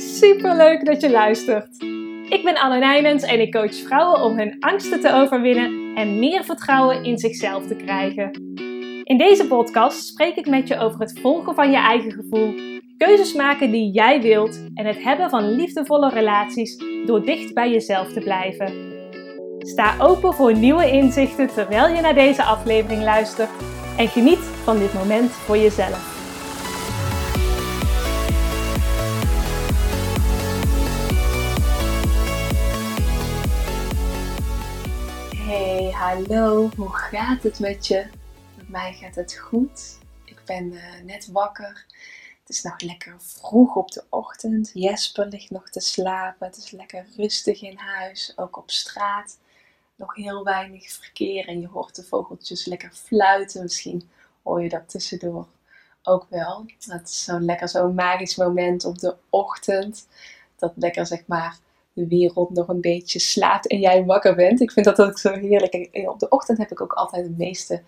Super leuk dat je luistert. Ik ben Anne Nijmens en ik coach vrouwen om hun angsten te overwinnen en meer vertrouwen in zichzelf te krijgen. In deze podcast spreek ik met je over het volgen van je eigen gevoel, keuzes maken die jij wilt en het hebben van liefdevolle relaties door dicht bij jezelf te blijven. Sta open voor nieuwe inzichten terwijl je naar deze aflevering luistert en geniet van dit moment voor jezelf. Hallo, hoe gaat het met je? Met mij gaat het goed. Ik ben uh, net wakker. Het is nog lekker vroeg op de ochtend. Jesper ligt nog te slapen. Het is lekker rustig in huis, ook op straat. Nog heel weinig verkeer en je hoort de vogeltjes lekker fluiten. Misschien hoor je dat tussendoor ook wel. Het is zo lekker, zo'n magisch moment op de ochtend. Dat lekker zeg maar de wereld nog een beetje slaapt en jij wakker bent. Ik vind dat ook zo heerlijk. En op de ochtend heb ik ook altijd de meeste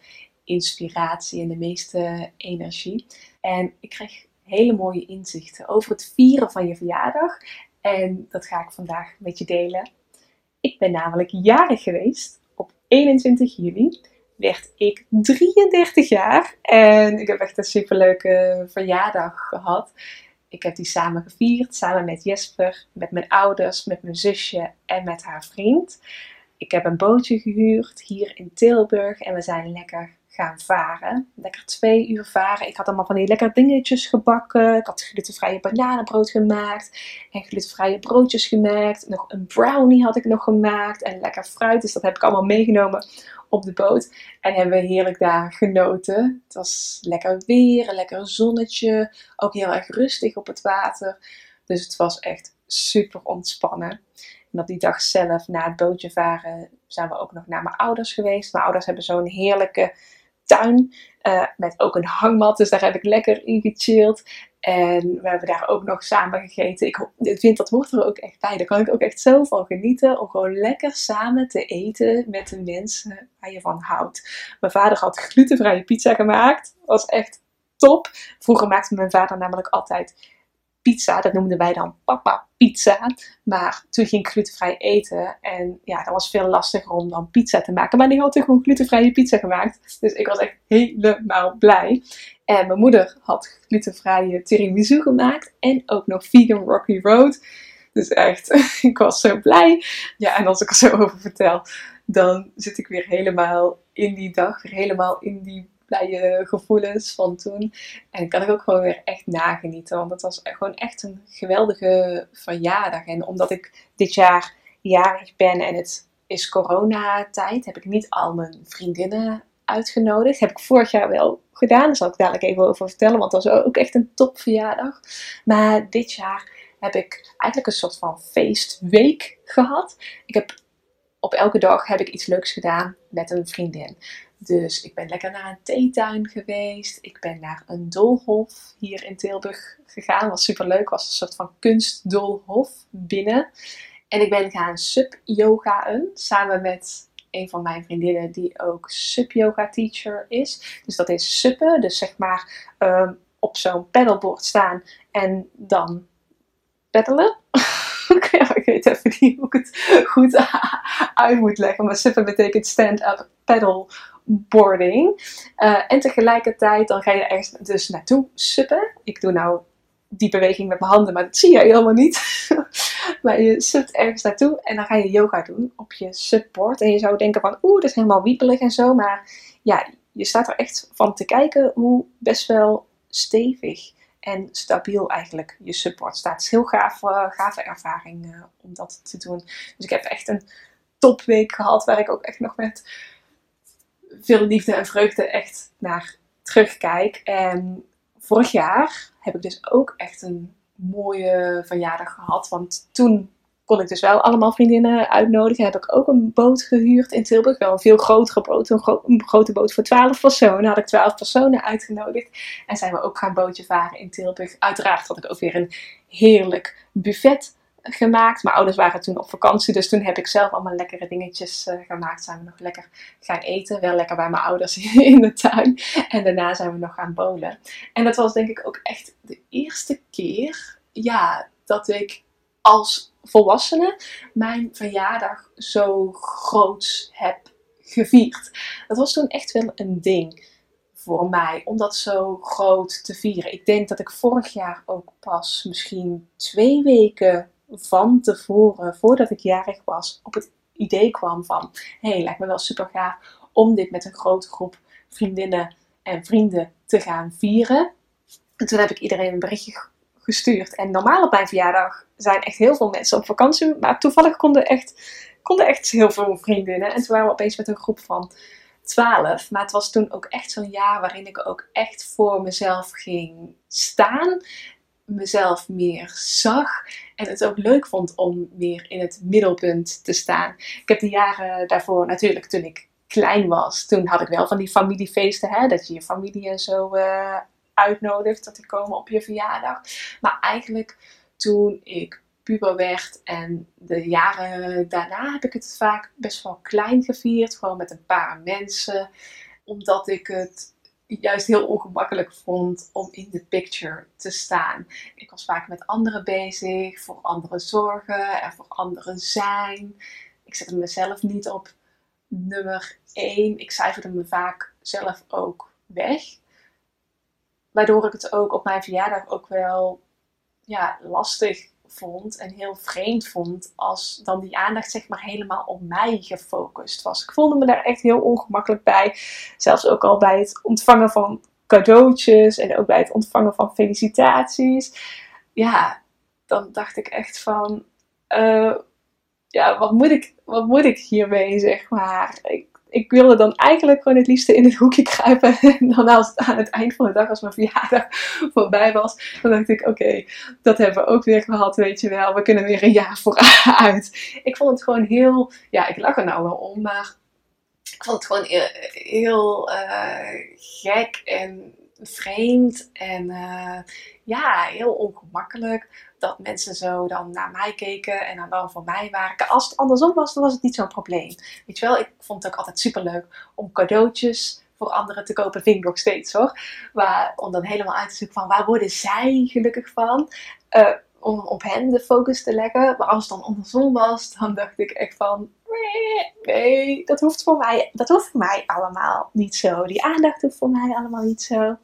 inspiratie en de meeste energie. En ik krijg hele mooie inzichten over het vieren van je verjaardag. En dat ga ik vandaag met je delen. Ik ben namelijk jarig geweest. Op 21 juli werd ik 33 jaar. En ik heb echt een superleuke verjaardag gehad. Ik heb die samen gevierd, samen met Jesper, met mijn ouders, met mijn zusje en met haar vriend. Ik heb een bootje gehuurd hier in Tilburg en we zijn lekker gaan varen. Lekker twee uur varen. Ik had allemaal van die lekker dingetjes gebakken. Ik had glutenvrije bananenbrood gemaakt. En glutenvrije broodjes gemaakt. Nog een brownie had ik nog gemaakt. En lekker fruit. Dus dat heb ik allemaal meegenomen op de boot. En hebben we heerlijk daar genoten. Het was lekker weer, een lekker zonnetje. Ook heel erg rustig op het water. Dus het was echt super ontspannen. En op die dag zelf, na het bootje varen, zijn we ook nog naar mijn ouders geweest. Mijn ouders hebben zo'n heerlijke tuin. Uh, met ook een hangmat, dus daar heb ik lekker in gechilled. En we hebben daar ook nog samen gegeten. Ik, ik vind dat hoort er ook echt bij. Daar kan ik ook echt zo van genieten. Om gewoon lekker samen te eten met de mensen waar je van houdt. Mijn vader had glutenvrije pizza gemaakt. Was echt top. Vroeger maakte mijn vader namelijk altijd pizza. Dat noemden wij dan papa pizza. Maar toen ging ik glutenvrij eten. En ja, dat was veel lastiger om dan pizza te maken. Maar die had toen gewoon glutenvrije pizza gemaakt. Dus ik was echt helemaal blij. En mijn moeder had glutenvrije tiramisu gemaakt. En ook nog vegan Rocky Road. Dus echt, ik was zo blij. Ja, en als ik er zo over vertel, dan zit ik weer helemaal in die dag. Weer helemaal in die blije gevoelens van toen. En kan ik ook gewoon weer echt nagenieten. Want het was gewoon echt een geweldige verjaardag. En omdat ik dit jaar jarig ben en het is coronatijd, heb ik niet al mijn vriendinnen uitgenodigd. Heb ik vorig jaar wel gedaan. Daar zal ik dadelijk even over vertellen, want dat was ook echt een topverjaardag. Maar dit jaar heb ik eigenlijk een soort van feestweek gehad. Ik heb op elke dag heb ik iets leuks gedaan met een vriendin. Dus ik ben lekker naar een theetuin geweest. Ik ben naar een doolhof hier in Tilburg gegaan. Was super leuk. Was een soort van kunstdoolhof binnen. En ik ben gaan sub-yogaën samen met een van mijn vriendinnen die ook sub-yoga teacher is. Dus dat is suppen. Dus zeg maar um, op zo'n pedalboard staan en dan peddelen. ik weet even niet hoe ik het goed uit moet leggen. Maar suppen betekent stand-up paddle boarding. Uh, en tegelijkertijd dan ga je ergens dus naartoe suppen. Ik doe nou die beweging met mijn handen, maar dat zie je helemaal niet. maar je supt ergens naartoe en dan ga je yoga doen op je subboard. En je zou denken van, oeh, dat is helemaal wiepelig en zo. Maar ja, je staat er echt van te kijken hoe best wel stevig en stabiel eigenlijk je support staat. Het is heel gaaf, uh, gave ervaring uh, om dat te doen. Dus ik heb echt een topweek gehad waar ik ook echt nog met veel liefde en vreugde echt naar terugkijk. En vorig jaar heb ik dus ook echt een mooie verjaardag gehad. Want toen kon ik dus wel allemaal vriendinnen uitnodigen. Heb ik ook een boot gehuurd in Tilburg. Wel een veel grotere boot. Een, een grote boot voor 12 personen. Had ik 12 personen uitgenodigd. En zijn we ook gaan bootje varen in Tilburg. Uiteraard had ik ook weer een heerlijk buffet gemaakt. Mijn ouders waren toen op vakantie, dus toen heb ik zelf allemaal lekkere dingetjes uh, gemaakt. Zijn we nog lekker gaan eten. Wel lekker bij mijn ouders in de tuin. En daarna zijn we nog gaan bowlen. En dat was denk ik ook echt de eerste keer, ja, dat ik als volwassene mijn verjaardag zo groot heb gevierd. Dat was toen echt wel een ding voor mij om dat zo groot te vieren. Ik denk dat ik vorig jaar ook pas misschien twee weken van tevoren, voordat ik jarig was, op het idee kwam van: hé, hey, lijkt me wel super gaaf om dit met een grote groep vriendinnen en vrienden te gaan vieren. En toen heb ik iedereen een berichtje gestuurd. En normaal op mijn verjaardag zijn echt heel veel mensen op vakantie. Maar toevallig konden echt, konden echt heel veel vriendinnen. En toen waren we opeens met een groep van 12. Maar het was toen ook echt zo'n jaar waarin ik ook echt voor mezelf ging staan. Mezelf meer zag. En het ook leuk vond om meer in het middelpunt te staan. Ik heb de jaren daarvoor natuurlijk, toen ik klein was, toen had ik wel van die familiefeesten. Hè, dat je je familie en zo uh, uitnodigt. Dat die komen op je verjaardag. Maar eigenlijk toen ik puber werd en de jaren daarna heb ik het vaak best wel klein gevierd. Gewoon met een paar mensen. Omdat ik het juist heel ongemakkelijk vond om in de picture te staan. Ik was vaak met anderen bezig, voor anderen zorgen en voor anderen zijn. Ik zette mezelf niet op nummer 1. Ik cijferde me vaak zelf ook weg. Waardoor ik het ook op mijn verjaardag ook wel ja, lastig vond en heel vreemd vond als dan die aandacht zeg maar helemaal op mij gefocust was. Ik voelde me daar echt heel ongemakkelijk bij. Zelfs ook al bij het ontvangen van cadeautjes en ook bij het ontvangen van felicitaties. Ja, dan dacht ik echt van, uh, ja, wat moet ik, wat moet ik hiermee, zeg maar. Ik, ik wilde dan eigenlijk gewoon het liefste in het hoekje kruipen. En dan als, aan het eind van de dag, als mijn verjaardag voorbij was, dan dacht ik: oké, dat hebben we ook weer gehad, weet je wel. We kunnen weer een jaar vooruit. Ik vond het gewoon heel, ja, ik lach er nou wel om, maar ik vond het gewoon heel, heel uh, gek en vreemd en uh, ja, heel ongemakkelijk dat mensen zo dan naar mij keken en dan wel voor mij waren. Als het andersom was, dan was het niet zo'n probleem. Weet je wel, ik vond het ook altijd super leuk om cadeautjes voor anderen te kopen. Vind ik nog steeds hoor. Maar om dan helemaal uit te zoeken van waar worden zij gelukkig van. Uh, om op hen de focus te leggen. Maar als het dan andersom was, dan dacht ik echt van. Nee, dat hoeft voor mij, dat hoeft voor mij allemaal niet zo. Die aandacht hoeft voor mij allemaal niet zo.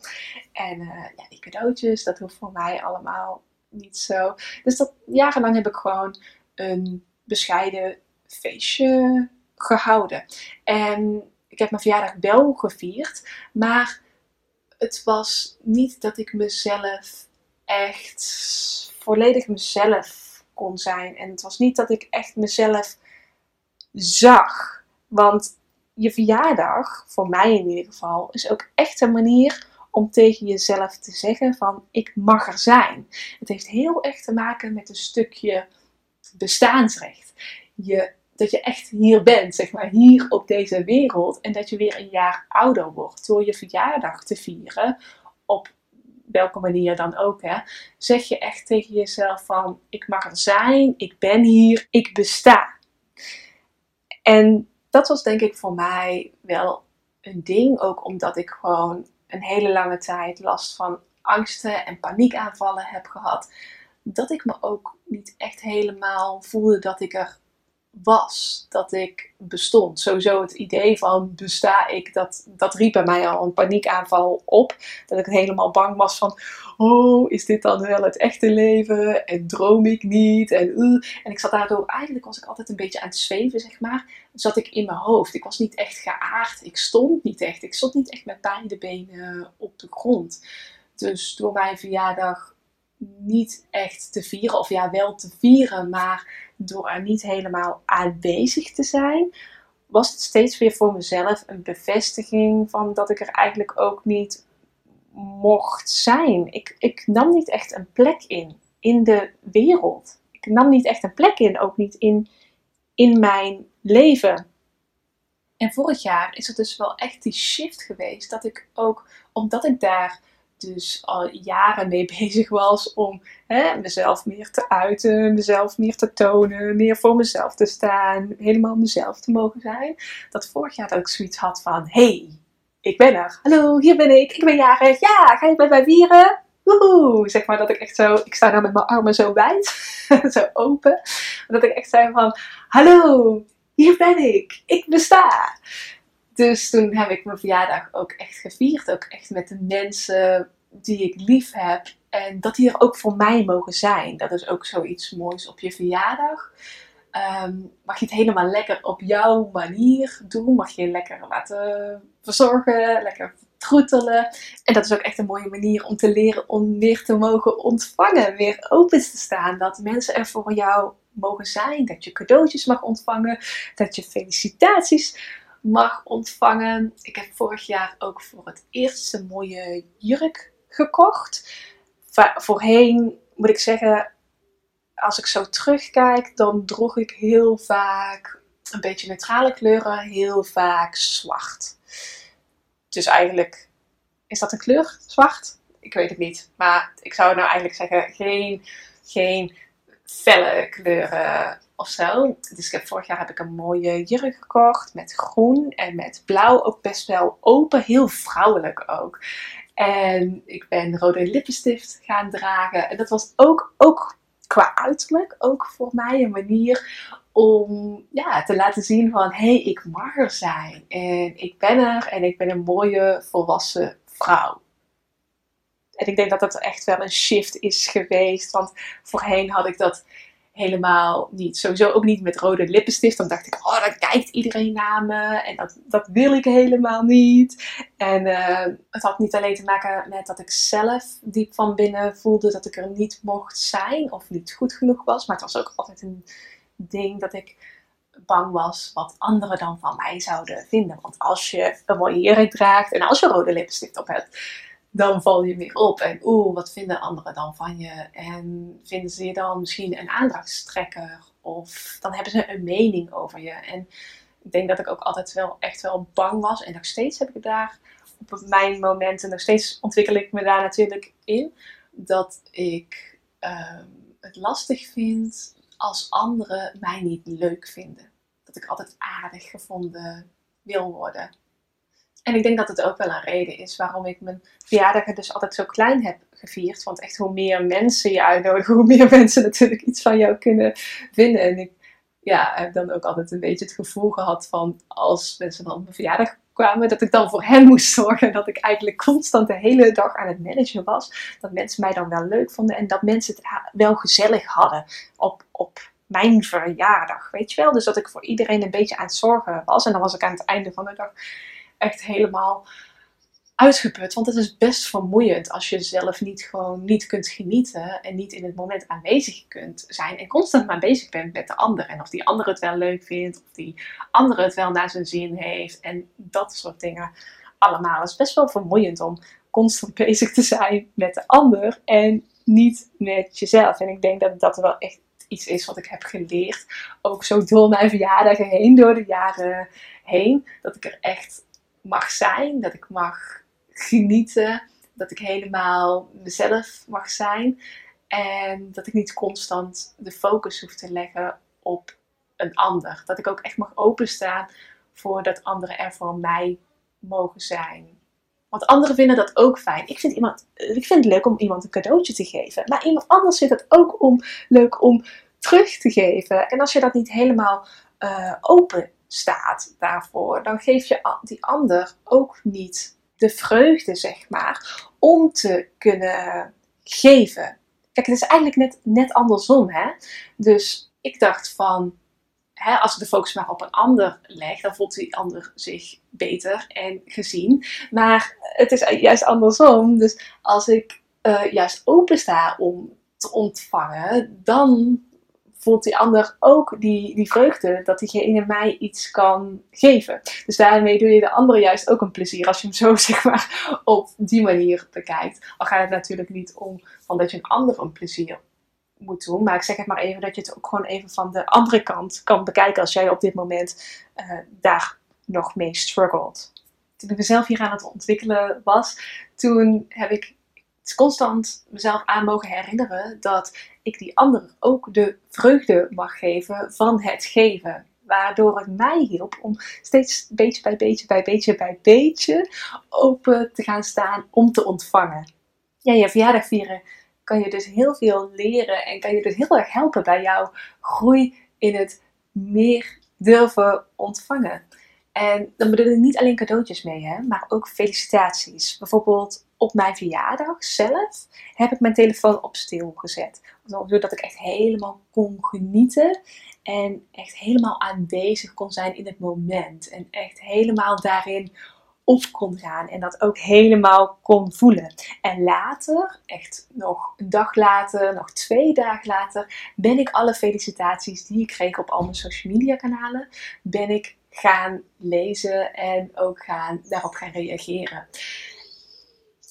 En uh, ja, die cadeautjes, dat hoeft voor mij allemaal niet zo. Dus dat jarenlang heb ik gewoon een bescheiden feestje gehouden. En ik heb mijn verjaardag wel gevierd, maar het was niet dat ik mezelf echt volledig mezelf kon zijn. En het was niet dat ik echt mezelf zag. Want je verjaardag, voor mij in ieder geval, is ook echt een manier om tegen jezelf te zeggen van ik mag er zijn. Het heeft heel erg te maken met een stukje bestaansrecht. Je, dat je echt hier bent, zeg maar, hier op deze wereld. En dat je weer een jaar ouder wordt door je verjaardag te vieren. Op welke manier dan ook. Hè, zeg je echt tegen jezelf van ik mag er zijn, ik ben hier, ik besta. En dat was denk ik voor mij wel een ding, ook omdat ik gewoon een hele lange tijd last van angsten en paniekaanvallen heb gehad, dat ik me ook niet echt helemaal voelde dat ik er was, dat ik bestond. Sowieso het idee van besta ik, dat, dat riep bij mij al een paniekaanval op. Dat ik helemaal bang was van, oh, is dit dan wel het echte leven? En droom ik niet? En, uh. en ik zat daardoor, eigenlijk was ik altijd een beetje aan het zweven, zeg maar. Zat ik in mijn hoofd. Ik was niet echt geaard. Ik stond niet echt. Ik stond niet echt met beide benen op de grond. Dus door mijn verjaardag niet echt te vieren, of ja, wel te vieren, maar door er niet helemaal aanwezig te zijn, was het steeds weer voor mezelf een bevestiging van dat ik er eigenlijk ook niet mocht zijn. Ik, ik nam niet echt een plek in, in de wereld. Ik nam niet echt een plek in, ook niet in, in mijn leven. En vorig jaar is er dus wel echt die shift geweest dat ik ook, omdat ik daar dus al jaren mee bezig was om hè, mezelf meer te uiten, mezelf meer te tonen, meer voor mezelf te staan, helemaal mezelf te mogen zijn. Dat vorig jaar dat ik zoiets had van, hey, ik ben er. Hallo, hier ben ik. Ik ben jarig. Ja, ga je bij mij vieren? woehoe, zeg maar dat ik echt zo, ik sta nou met mijn armen zo wijd, zo open, dat ik echt zei van, hallo, hier ben ik, ik besta. Dus toen heb ik mijn verjaardag ook echt gevierd, ook echt met de mensen die ik lief heb. En dat die er ook voor mij mogen zijn. Dat is ook zoiets moois op je verjaardag. Ehm, mag je het helemaal lekker op jouw manier doen. Mag je je lekker laten verzorgen, lekker troetelen. En dat is ook echt een mooie manier om te leren om weer te mogen ontvangen. Weer open te staan. Dat mensen er voor jou mogen zijn. Dat je cadeautjes mag ontvangen. Dat je felicitaties mag ontvangen. Ik heb vorig jaar ook voor het eerst een mooie jurk gekocht. Voorheen moet ik zeggen, als ik zo terugkijk, dan droeg ik heel vaak een beetje neutrale kleuren, heel vaak zwart. Dus eigenlijk, is dat een kleur, zwart? Ik weet het niet. Maar ik zou nou eigenlijk zeggen, geen, geen felle kleuren of zo. Dus ik heb, vorig jaar heb ik een mooie jurk gekocht met groen en met blauw. Ook best wel open, heel vrouwelijk ook. En ik ben rode lippenstift gaan dragen. En dat was ook, ook qua uiterlijk, ook voor mij een manier om ja, te laten zien van hé, hey, ik mag er zijn. En ik ben er en ik ben een mooie volwassen vrouw. En ik denk dat dat echt wel een shift is geweest. Want voorheen had ik dat helemaal niet. Sowieso ook niet met rode lippenstift. Dan dacht ik, oh, dan kijkt iedereen naar me. En dat, dat wil ik helemaal niet. En uh, het had niet alleen te maken met dat ik zelf diep van binnen voelde dat ik er niet mocht zijn. Of niet goed genoeg was. Maar het was ook altijd een ding dat ik bang was wat anderen dan van mij zouden vinden. Want als je een mooie jurk draagt en als je rode lippenstift op hebt dan val je meer op. En oeh, wat vinden anderen dan van je? En vinden ze je dan misschien een aandachtstrekker? Of dan hebben ze een mening over je. En ik denk dat ik ook altijd wel echt wel bang was. En nog steeds heb ik daar op mijn momenten, nog steeds ontwikkel ik me daar natuurlijk in. Dat ik ehm, het lastig vind als anderen mij niet leuk vinden. Dat ik altijd aardig gevonden wil worden. En ik denk dat het ook wel een reden is waarom ik mijn verjaardagen dus altijd zo klein heb gevierd. Want echt hoe meer mensen je uitnodigen, hoe meer mensen natuurlijk iets van jou kunnen vinden. En ik ja, heb dan ook altijd een beetje het gevoel gehad van als mensen dan op mijn verjaardag kwamen, dat ik dan voor hen moest zorgen. Dat ik eigenlijk constant de hele dag aan het managen was. Dat mensen mij dan wel leuk vonden en dat mensen het wel gezellig hadden op, op mijn verjaardag. Weet je wel? Dus dat ik voor iedereen een beetje aan het zorgen was. En dan was ik aan het einde van de dag echt helemaal uitgeput. Want het is best vermoeiend als je zelf niet gewoon niet kunt genieten en niet in het moment aanwezig kunt zijn. En constant maar bezig bent met de ander. En of die ander het wel leuk vindt, of die ander het wel naar zijn zin heeft. En dat soort dingen allemaal. Het is best wel vermoeiend om constant bezig te zijn met de ander en niet met jezelf. En ik denk dat dat wel echt iets is wat ik heb geleerd. Ook zo door mijn verjaardagen heen, door de jaren heen. Dat ik er echt mag zijn, dat ik mag genieten, dat ik helemaal mezelf mag zijn en dat ik niet constant de focus hoef te leggen op een ander. Dat ik ook echt mag openstaan voor dat anderen er voor mij mogen zijn. Want anderen vinden dat ook fijn. Ik vind, iemand, ik vind het leuk om iemand een cadeautje te geven. Maar iemand anders vindt het ook om, leuk om terug te geven. En als je dat niet helemaal uh, open staat daarvoor, dan geef je die ander ook niet de vreugde, zeg maar, om te kunnen geven. Kijk, het is eigenlijk net, net andersom, hè. Dus ik dacht van, als ik de focus maar op een ander leg, dan voelt die ander zich beter en gezien. Maar het is juist andersom. Dus als ik uh, juist open sta om te ontvangen, dan voelt die ander ook die, die vreugde dat diegene mij iets kan geven. Dus daarmee doe je de andere juist ook een plezier als je hem zo zeg maar op die manier bekijkt. Al gaat het natuurlijk niet om van dat je een ander een plezier moet doen. Maar ik zeg het maar even dat je het ook gewoon even van de andere kant kan bekijken als jij op dit moment uh, daar nog mee struggelt. Toen ik mezelf hier aan het ontwikkelen was, toen heb ik constant mezelf aan mogen herinneren dat ik die ander ook de vreugde mag geven van het geven. Waardoor het mij hielp om steeds beetje bij beetje bij beetje bij beetje open te gaan staan om te ontvangen. ja, je verjaardag vieren kan je dus heel veel leren en kan je dus heel erg helpen bij jouw groei in het meer durven ontvangen. En dan bedoel ik niet alleen cadeautjes mee, hè, maar ook felicitaties. Bijvoorbeeld op mijn verjaardag zelf heb ik mijn telefoon op stil gezet. Zodat ik echt helemaal kon genieten en echt helemaal aanwezig kon zijn in het moment. En echt helemaal daarin op kon gaan en dat ook helemaal kon voelen. En later, echt nog een dag later, nog twee dagen later, ben ik alle felicitaties die ik kreeg op al mijn social media kanalen, ben ik gaan lezen en ook gaan, daarop gaan reageren.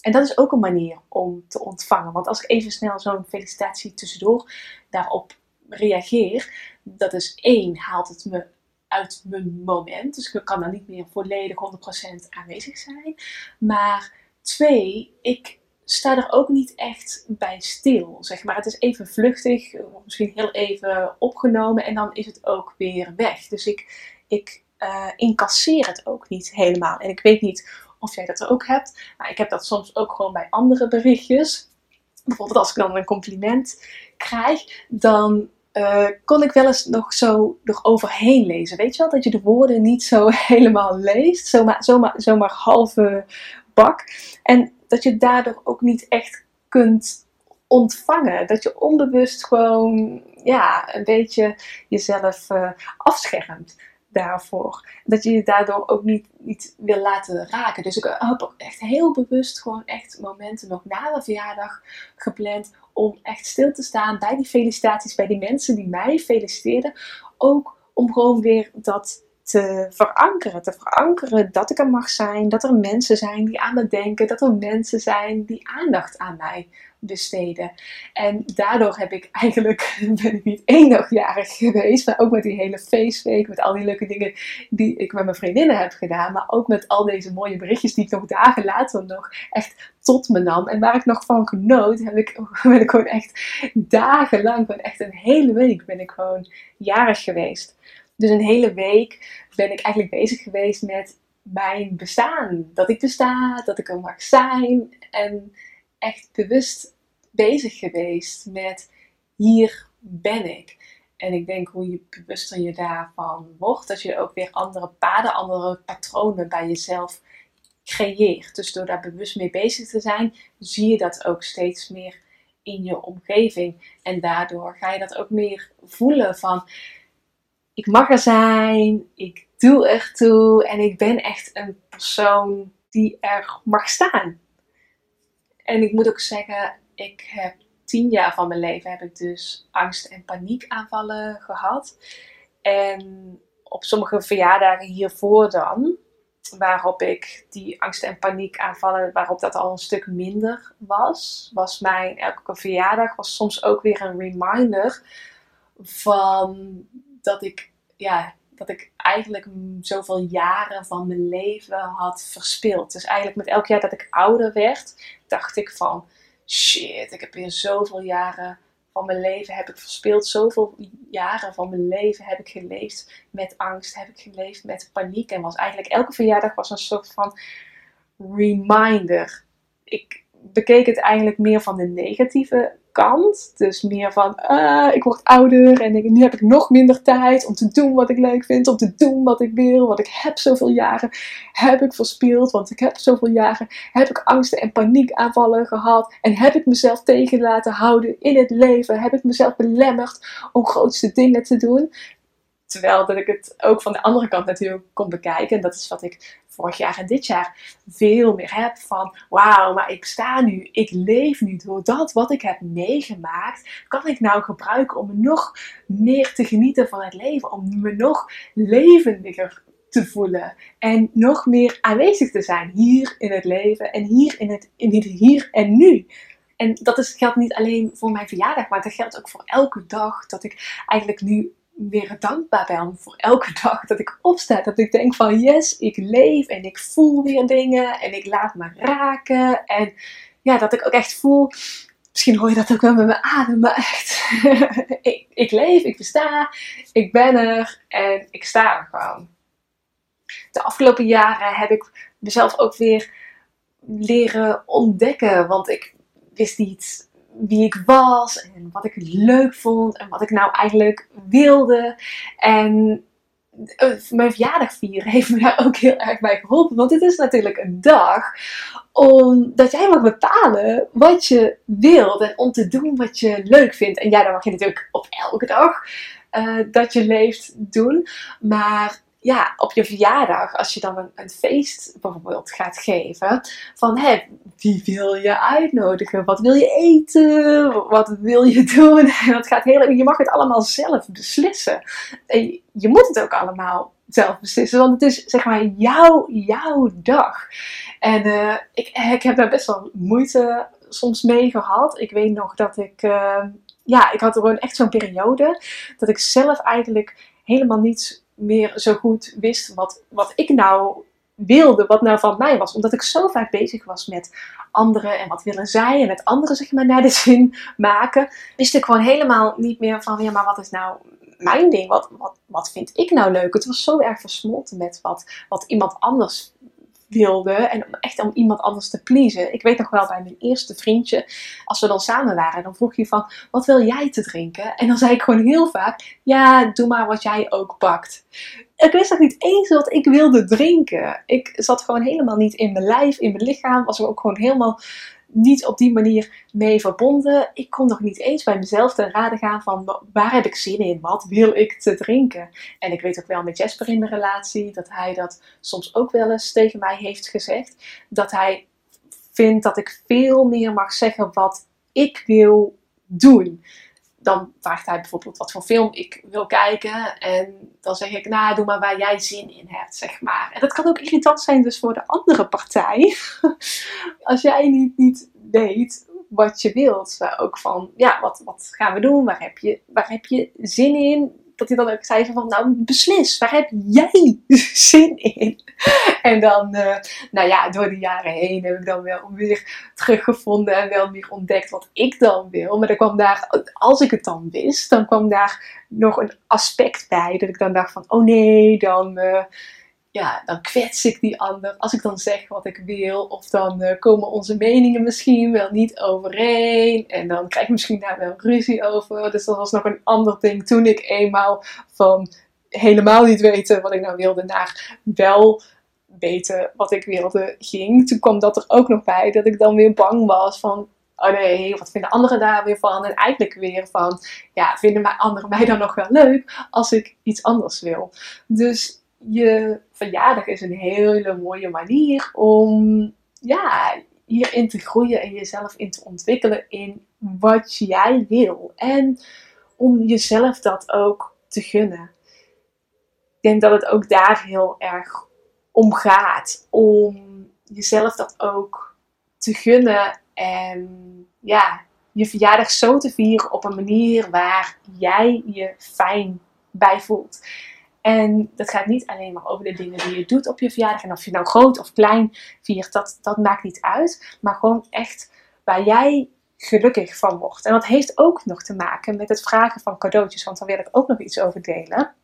En dat is ook een manier om te ontvangen. Want als ik even snel zo'n felicitatie tussendoor daarop reageer, dat is één, haalt het me uit mijn moment. Dus ik kan dan niet meer volledig 100% aanwezig zijn. Maar twee, ik sta er ook niet echt bij stil. Zeg maar. Het is even vluchtig, misschien heel even opgenomen en dan is het ook weer weg. Dus ik, ik uh, incasseer het ook niet helemaal. En ik weet niet of jij dat ook hebt. Maar ik heb dat soms ook gewoon bij andere berichtjes. Bijvoorbeeld als ik dan een compliment krijg, dan uh, kon ik wel eens nog zo eroverheen lezen. Weet je wel, dat je de woorden niet zo helemaal leest, zomaar, zomaar, zomaar halve bak. En dat je daardoor ook niet echt kunt ontvangen. Dat je onbewust gewoon ja, een beetje jezelf uh, afschermt daarvoor. Dat je je daardoor ook niet, niet wil laten raken. Dus ik heb ook echt heel bewust gewoon echt momenten nog na de verjaardag gepland om echt stil te staan bij die felicitaties, bij die mensen die mij feliciteerden. Ook om gewoon weer dat te verankeren. Te verankeren dat ik er mag zijn, dat er mensen zijn die aan me denken, dat er mensen zijn die aandacht aan mij besteden. En daardoor heb ik eigenlijk, ben ik niet één dag jarig geweest, maar ook met die hele feestweek, met al die leuke dingen die ik met mijn vriendinnen heb gedaan, maar ook met al deze mooie berichtjes die ik nog dagen later nog echt tot me nam en waar ik nog van genoot, heb ik, ben ik gewoon echt dagenlang, ben echt een hele week ben ik gewoon jarig geweest. Dus een hele week ben ik eigenlijk bezig geweest met mijn bestaan. Dat ik besta, dat ik er mag zijn. En echt bewust bezig geweest met hier ben ik. En ik denk hoe je bewuster je daarvan wordt, dat je ook weer andere paden, andere patronen bij jezelf creëert. Dus door daar bewust mee bezig te zijn, zie je dat ook steeds meer in je omgeving. En daardoor ga je dat ook meer voelen van ik mag er zijn, ik doe er toe en ik ben echt een persoon die er mag staan. En ik moet ook zeggen, ik heb tien jaar van mijn leven heb ik dus angst- en paniekaanvallen gehad. En op sommige verjaardagen hiervoor dan, waarop ik die angst- en paniekaanvallen, waarop dat al een stuk minder was, was mijn elke verjaardag was soms ook weer een reminder van dat ik, ja, dat ik eigenlijk zoveel jaren van mijn leven had verspild. Dus eigenlijk met elk jaar dat ik ouder werd, dacht ik van shit, ik heb weer zoveel jaren van mijn leven heb ik verspild. Zoveel jaren van mijn leven heb ik geleefd met angst, heb ik geleefd met paniek. En was eigenlijk elke verjaardag was een soort van reminder. Ik bekeek het eigenlijk meer van de negatieve kant. Dus meer van, uh, ik word ouder en nu heb ik nog minder tijd om te doen wat ik leuk vind, om te doen wat ik wil. Want ik heb zoveel jaren, heb ik verspeeld, want ik heb zoveel jaren, heb ik angsten en paniekaanvallen gehad. En heb ik mezelf tegen laten houden in het leven, heb ik mezelf belemmerd om grootste dingen te doen. Terwijl dat ik het ook van de andere kant natuurlijk kon bekijken. En dat is wat ik vorig jaar en dit jaar veel meer heb van wauw, maar ik sta nu, ik leef nu door dat wat ik heb meegemaakt, kan ik nou gebruiken om nog meer te genieten van het leven, om me nog levendiger te voelen en nog meer aanwezig te zijn hier in het leven en hier in het, in het hier en nu. En dat is, geldt niet alleen voor mijn verjaardag, maar dat geldt ook voor elke dag dat ik eigenlijk nu weer dankbaar ben voor elke dag dat ik opsta. Dat ik denk van yes, ik leef en ik voel weer dingen en ik laat me raken. En ja, dat ik ook echt voel, misschien hoor je dat ook wel met mijn adem, maar echt, ik, ik leef, ik besta, ik ben er en ik sta er gewoon. De afgelopen jaren heb ik mezelf ook weer leren ontdekken, want ik wist niet wie ik was en wat ik leuk vond en wat ik nou eigenlijk wilde. En eh, mijn verjaardag vieren heeft me daar ook heel erg bij geholpen. Want het is natuurlijk een dag omdat jij mag bepalen wat je wilt en om te doen wat je leuk vindt. En ja, dan mag je natuurlijk op elke dag uh, dat je leeft doen. Maar ja, op je verjaardag, als je dan een, feest bijvoorbeeld gaat geven, van hé, wie wil je uitnodigen? Wat wil je eten? Wat wil je doen? En dat gaat heel, je mag het allemaal zelf beslissen. En je moet het ook allemaal zelf beslissen, want het is zeg maar jouw, jouw dag. En uh, ik, ik heb daar best wel moeite soms mee gehad. Ik weet nog dat ik, uh, ja, ik had gewoon echt zo'n periode dat ik zelf eigenlijk helemaal niet meer zo goed wist wat, wat ik nou wilde, wat nou van mij was. Omdat ik zo vaak bezig was met anderen en wat willen zij en het andere zeg maar naar de zin maken, wist ik gewoon helemaal niet meer van, ja, maar wat is nou mijn ding? Wat, wat, wat vind ik nou leuk? Het was zo erg versmolten met wat, wat iemand anders wilde en echt om iemand anders te pleasen. Ik weet nog wel bij mijn eerste vriendje, als we dan samen waren, dan vroeg je van, wat wil jij te drinken? En dan zei ik gewoon heel vaak, ja, doe maar wat jij ook pakt. Ik wist nog niet eens wat ik wilde drinken. Ik zat gewoon helemaal niet in mijn lijf, in mijn lichaam, was er ook gewoon helemaal niet op die manier mee verbonden. Ik kon nog niet eens bij mezelf te raden gaan van waar heb ik zin in? Wat wil ik te drinken? En ik weet ook wel met Jasper in de relatie dat hij dat soms ook wel eens tegen mij heeft gezegd. Dat hij vindt dat ik veel meer mag zeggen wat ik wil doen dan vraagt hij bijvoorbeeld wat voor film ik wil kijken. En dan zeg ik, nou, doe maar waar jij zin in hebt, zeg maar. En dat kan ook irritant zijn dus voor de andere partij. Als jij niet, niet weet wat je wilt. Ook van, ja, wat, wat gaan we doen? Waar heb, je, waar heb je zin in? Dat hij dan ook zei van, nou beslis, waar heb jij zin in? En dan, uh, nou ja, door de jaren heen heb ik dan wel weer teruggevonden en wel weer ontdekt wat ik dan wil. Maar er kwam daar, als ik het dan wist, dan kwam daar nog een aspect bij. Dat ik dan dacht van, oh nee, dan... Uh, ja, dan kwets ik die ander als ik dan zeg wat ik wil. Of dan uh, komen onze meningen misschien wel niet overeen. En dan krijg ik misschien daar wel ruzie over. Dus dat was nog een ander ding toen ik eenmaal van helemaal niet weten wat ik nou wilde naar wel weten wat ik wilde ging. Toen kwam dat er ook nog bij dat ik dan weer bang was van oh nee, wat vinden anderen daar weer van? En eigenlijk weer van, ja, vinden anderen mij dan nog wel leuk als ik iets anders wil? Dus je verjaardag is een hele mooie manier om ja, hierin te groeien en jezelf in te ontwikkelen in wat jij wil. En om jezelf dat ook te gunnen. Ik denk dat het ook daar heel erg om gaat. Om jezelf dat ook te gunnen en ja, je verjaardag zo te vieren op een manier waar jij je fijn bij voelt. En dat gaat niet alleen maar over de dingen die je doet op je verjaardag. En of je nou groot of klein viert, dat, dat maakt niet uit. Maar gewoon echt waar jij gelukkig van wordt. En dat heeft ook nog te maken met het vragen van cadeautjes. Want daar wil ik ook nog iets over delen.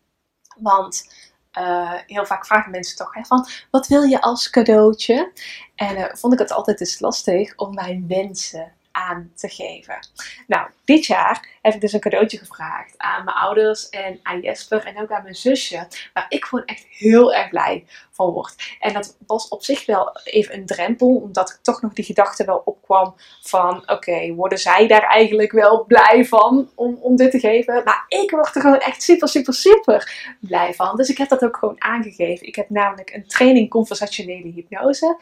Want uh, heel vaak vragen mensen toch hè, van, wat wil je als cadeautje? En uh, vond ik het altijd eens lastig om mijn wensen aan te geven. Nou, dit jaar heb ik dus een cadeautje gevraagd aan mijn ouders en aan Jesper en ook aan mijn zusje. Waar ik gewoon echt heel erg blij van word. En dat was op zich wel even een drempel, omdat ik toch nog die gedachte wel opkwam van oké, worden zij daar eigenlijk wel blij van om, om dit te geven? Maar ik word er gewoon echt super, super, super blij van. Dus ik heb dat ook gewoon aangegeven. Ik heb namelijk een training conversationele hypnose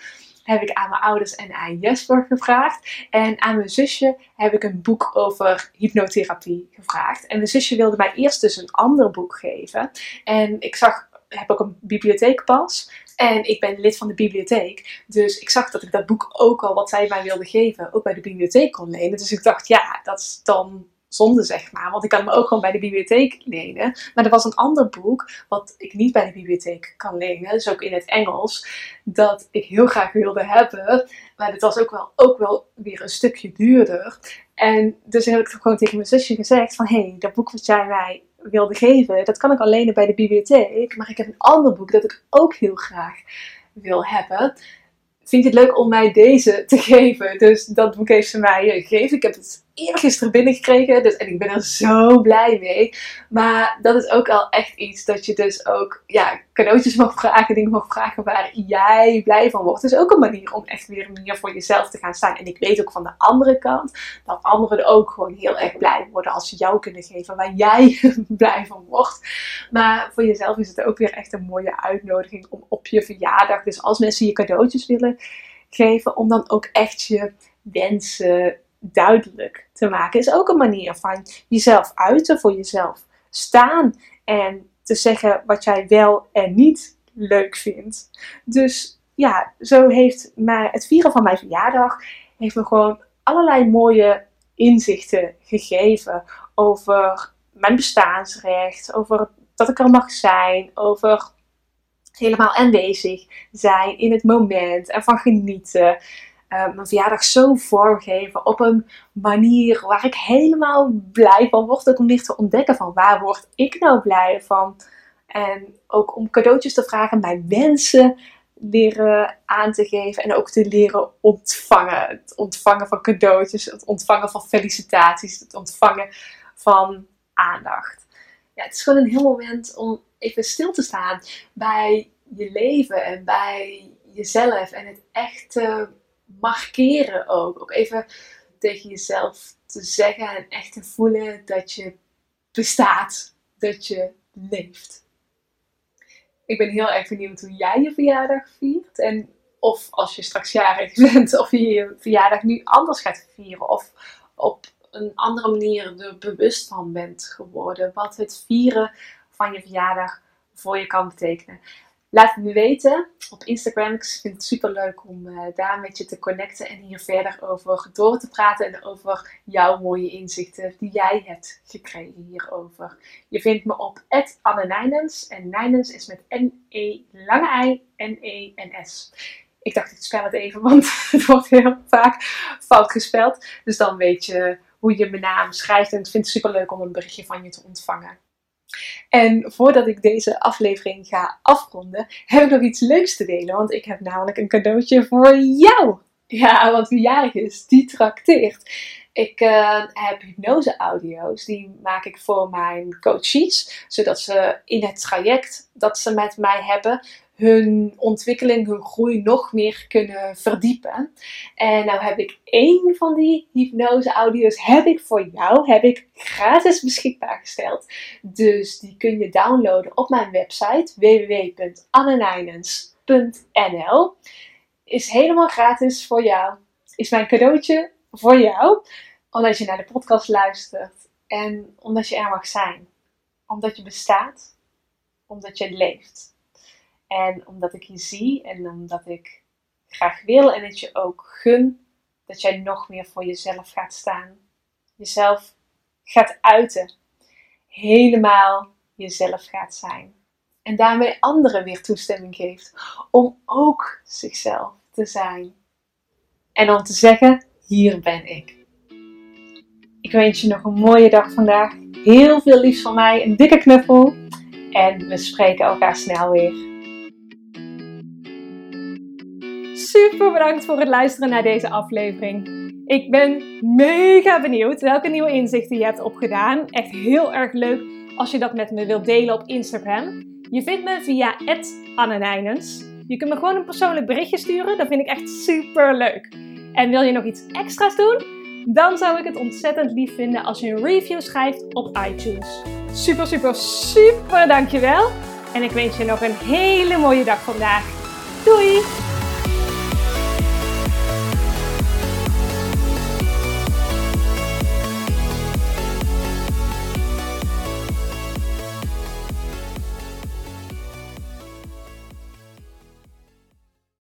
heb ik aan mijn ouders en aan Jesper gevraagd. En aan mijn zusje heb ik een boek over hypnotherapie gevraagd. En mijn zusje wilde mij eerst dus een ander boek geven. En ik zag, heb ook een bibliotheekpas. En ik ben lid van de bibliotheek. Dus ik zag dat ik dat boek ook al, wat zij mij wilde geven, ook bij de bibliotheek kon lenen. Dus ik dacht, ja, dat is dan zonde, zeg maar. Want ik kan hem ook gewoon bij de bibliotheek lenen. Maar er was een ander boek, wat ik niet bij de bibliotheek kan lenen, dus ook in het Engels, dat ik heel graag wilde hebben. Maar het was ook wel, ook wel weer een stukje duurder. En dus heb ik gewoon tegen mijn zusje gezegd van, hé, hey, dat boek wat jij mij wilde geven, dat kan ik alleen bij de bibliotheek. Maar ik heb een ander boek dat ik ook heel graag wil hebben vind je het leuk om mij deze te geven? Dus dat boek heeft ze mij gegeven. Ik heb het eergisteren binnengekregen. Dus, en ik ben er zo blij mee. Maar dat is ook al echt iets dat je dus ook ja, cadeautjes mag vragen, dingen mag vragen waar jij blij van wordt. Dus ook een manier om echt weer meer voor jezelf te gaan staan. En ik weet ook van de andere kant dat anderen er ook gewoon heel erg blij worden als ze jou kunnen geven waar jij blij van wordt. Maar voor jezelf is het ook weer echt een mooie uitnodiging om op je verjaardag, dus als mensen je cadeautjes willen geven, om dan ook echt je wensen duidelijk te maken. Is ook een manier van jezelf uiten, voor jezelf staan en te zeggen wat jij wel en niet leuk vindt. Dus ja, zo heeft mij, het vieren van mijn verjaardag heeft me gewoon allerlei mooie inzichten gegeven over mijn bestaansrecht, over dat ik er mag zijn, over helemaal aanwezig zijn in het moment en van genieten. Uh, mijn verjaardag zo vormgeven op een manier waar ik helemaal blij van word. Ook om meer te ontdekken van waar word ik nou blij van. En ook om cadeautjes te vragen, mijn wensen leren aan te geven en ook te leren ontvangen. Het ontvangen van cadeautjes, het ontvangen van felicitaties, het ontvangen van aandacht. Ja, het is gewoon een heel moment om even stil te staan bij je leven en bij jezelf en het echt te markeren ook. Ook even tegen jezelf te zeggen en echt te voelen dat je bestaat, dat je leeft. Ik ben heel erg benieuwd hoe jij je verjaardag viert. En of als je straks jarig bent, of je je verjaardag nu anders gaat vieren. Of op een andere manier er bewust van bent geworden. Wat het vieren van je verjaardag voor je kan betekenen. Laat het me weten op Instagram. Ik vind het super leuk om uh, daar met je te connecten en hier verder over door te praten en over jouw mooie inzichten die jij hebt gekregen hierover. Je vindt me op Anne Nijnens en Nijnens is met N-E lange I N-E-N-S. Ik dacht, ik spel het even, want het wordt heel vaak fout gespeld. Dus dan weet je hoe je mijn naam schrijft en ik vind het super leuk om een berichtje van je te ontvangen. En voordat ik deze aflevering ga afronden, heb ik nog iets leuks te delen. Want ik heb namelijk een cadeautje voor jou. Ja, want wie jarig is, die trakteert. Ik uh, heb hypnose-audio's, die maak ik voor mijn coaches, zodat ze in het traject dat ze met mij hebben, hun ontwikkeling, hun groei nog meer kunnen verdiepen. En nou heb ik één van die hypnose-audio's heb ik voor jou, heb ik gratis beschikbaar gesteld. Dus die kun je downloaden op mijn website www.annenijnens.nl. Is helemaal gratis voor jou. Is mijn cadeautje voor jou, omdat je naar de podcast luistert en omdat je er mag zijn. Omdat je bestaat, omdat je leeft. En omdat ik je zie en omdat ik graag wil en dat je ook gun dat jij nog meer voor jezelf gaat staan. Jezelf gaat uiten. Helemaal jezelf gaat zijn. En daarmee anderen weer toestemming geeft om ook zichzelf te zijn. En om te zeggen: hier ben ik. Ik wens je nog een mooie dag vandaag. Heel veel liefs van mij, een dikke knuffel. En we spreken elkaar snel weer. Super bedankt voor het luisteren naar deze aflevering. Ik ben mega benieuwd welke nieuwe inzichten je hebt opgedaan. Echt heel erg leuk als je dat met me wilt delen op Instagram. Je vindt me via @annenijnens. Je kunt me gewoon een persoonlijk berichtje sturen. Dat vind ik echt super leuk. En wil je nog iets extra's doen? Dan zou ik het ontzettend lief vinden als je een review schrijft op iTunes. Super, super, super dankjewel. En ik wens je nog een hele mooie dag vandaag. Doei!